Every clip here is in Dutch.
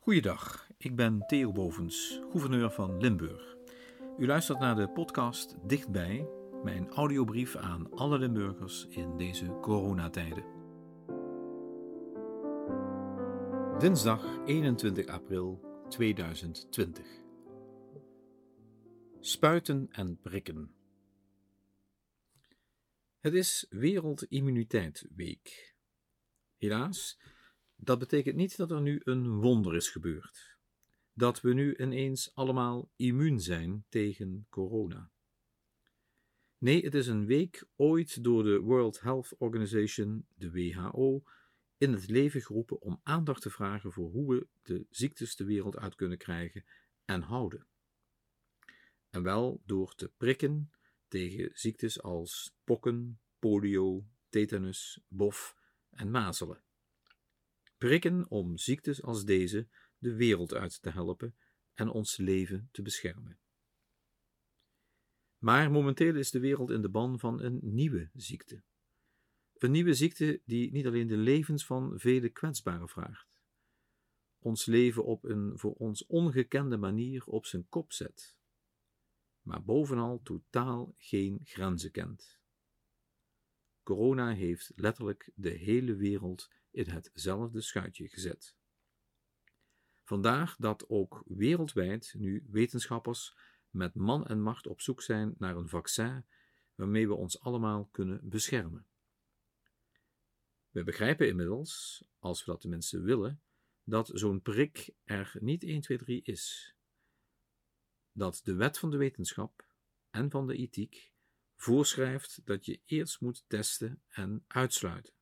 Goeiedag, ik ben Theo Bovens, gouverneur van Limburg. U luistert naar de podcast Dichtbij, mijn audiobrief aan alle Limburgers in deze coronatijden. Dinsdag 21 april 2020. Spuiten en prikken. Het is Wereldimmuniteit Week. Helaas dat betekent niet dat er nu een wonder is gebeurd. Dat we nu ineens allemaal immuun zijn tegen corona. Nee, het is een week ooit door de World Health Organization, de WHO, in het leven geroepen om aandacht te vragen voor hoe we de ziektes de wereld uit kunnen krijgen en houden. En wel door te prikken tegen ziektes als pokken, polio, tetanus, bof en mazelen prikken om ziektes als deze de wereld uit te helpen en ons leven te beschermen. Maar momenteel is de wereld in de ban van een nieuwe ziekte. Een nieuwe ziekte die niet alleen de levens van vele kwetsbaren vraagt, ons leven op een voor ons ongekende manier op zijn kop zet, maar bovenal totaal geen grenzen kent. Corona heeft letterlijk de hele wereld in hetzelfde schuitje gezet. Vandaag dat ook wereldwijd nu wetenschappers met man en macht op zoek zijn naar een vaccin waarmee we ons allemaal kunnen beschermen. We begrijpen inmiddels, als we dat tenminste willen, dat zo'n prik er niet 1, 2, 3 is. Dat de wet van de wetenschap en van de ethiek voorschrijft dat je eerst moet testen en uitsluiten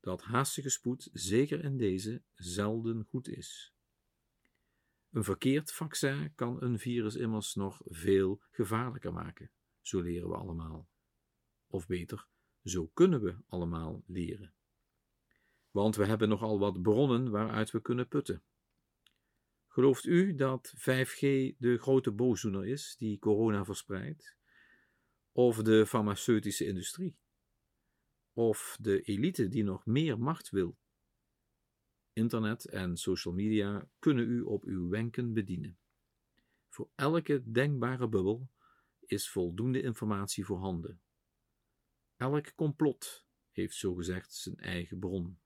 dat haastige spoed, zeker in deze, zelden goed is. Een verkeerd vaccin kan een virus immers nog veel gevaarlijker maken, zo leren we allemaal. Of beter, zo kunnen we allemaal leren. Want we hebben nogal wat bronnen waaruit we kunnen putten. Gelooft u dat 5G de grote boosdoener is die corona verspreidt? Of de farmaceutische industrie? Of de elite die nog meer macht wil. Internet en social media kunnen u op uw wenken bedienen. Voor elke denkbare bubbel is voldoende informatie voorhanden. Elk complot heeft zogezegd zijn eigen bron.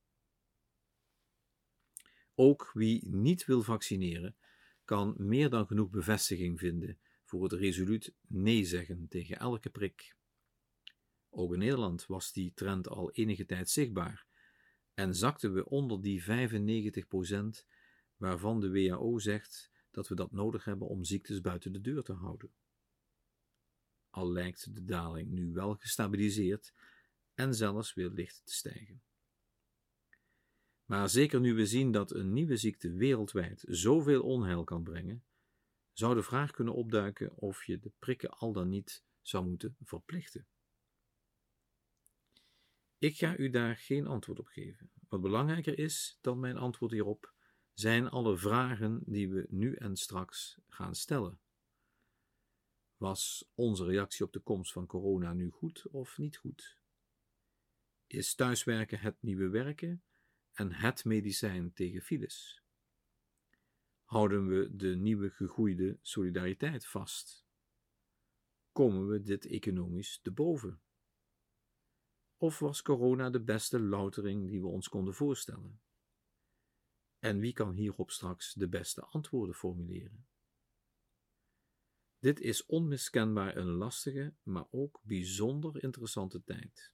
Ook wie niet wil vaccineren, kan meer dan genoeg bevestiging vinden voor het resoluut nee zeggen tegen elke prik. Ook in Nederland was die trend al enige tijd zichtbaar en zakten we onder die 95% waarvan de WHO zegt dat we dat nodig hebben om ziektes buiten de deur te houden. Al lijkt de daling nu wel gestabiliseerd en zelfs weer licht te stijgen. Maar zeker nu we zien dat een nieuwe ziekte wereldwijd zoveel onheil kan brengen, zou de vraag kunnen opduiken of je de prikken al dan niet zou moeten verplichten. Ik ga u daar geen antwoord op geven. Wat belangrijker is dan mijn antwoord hierop, zijn alle vragen die we nu en straks gaan stellen. Was onze reactie op de komst van corona nu goed of niet goed? Is thuiswerken het nieuwe werken en het medicijn tegen files? Houden we de nieuwe gegroeide solidariteit vast? Komen we dit economisch te boven? Of was corona de beste loutering die we ons konden voorstellen? En wie kan hierop straks de beste antwoorden formuleren? Dit is onmiskenbaar een lastige, maar ook bijzonder interessante tijd.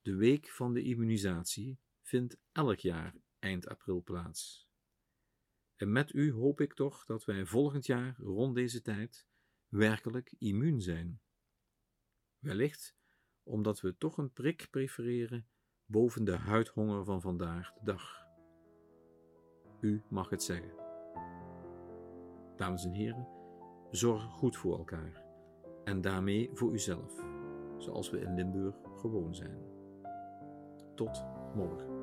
De week van de immunisatie vindt elk jaar eind april plaats. En met u hoop ik toch dat wij volgend jaar rond deze tijd werkelijk immuun zijn. Wellicht omdat we toch een prik prefereren boven de huidhonger van vandaag de dag. U mag het zeggen. Dames en heren, zorg goed voor elkaar en daarmee voor uzelf, zoals we in Limburg gewoon zijn. Tot morgen.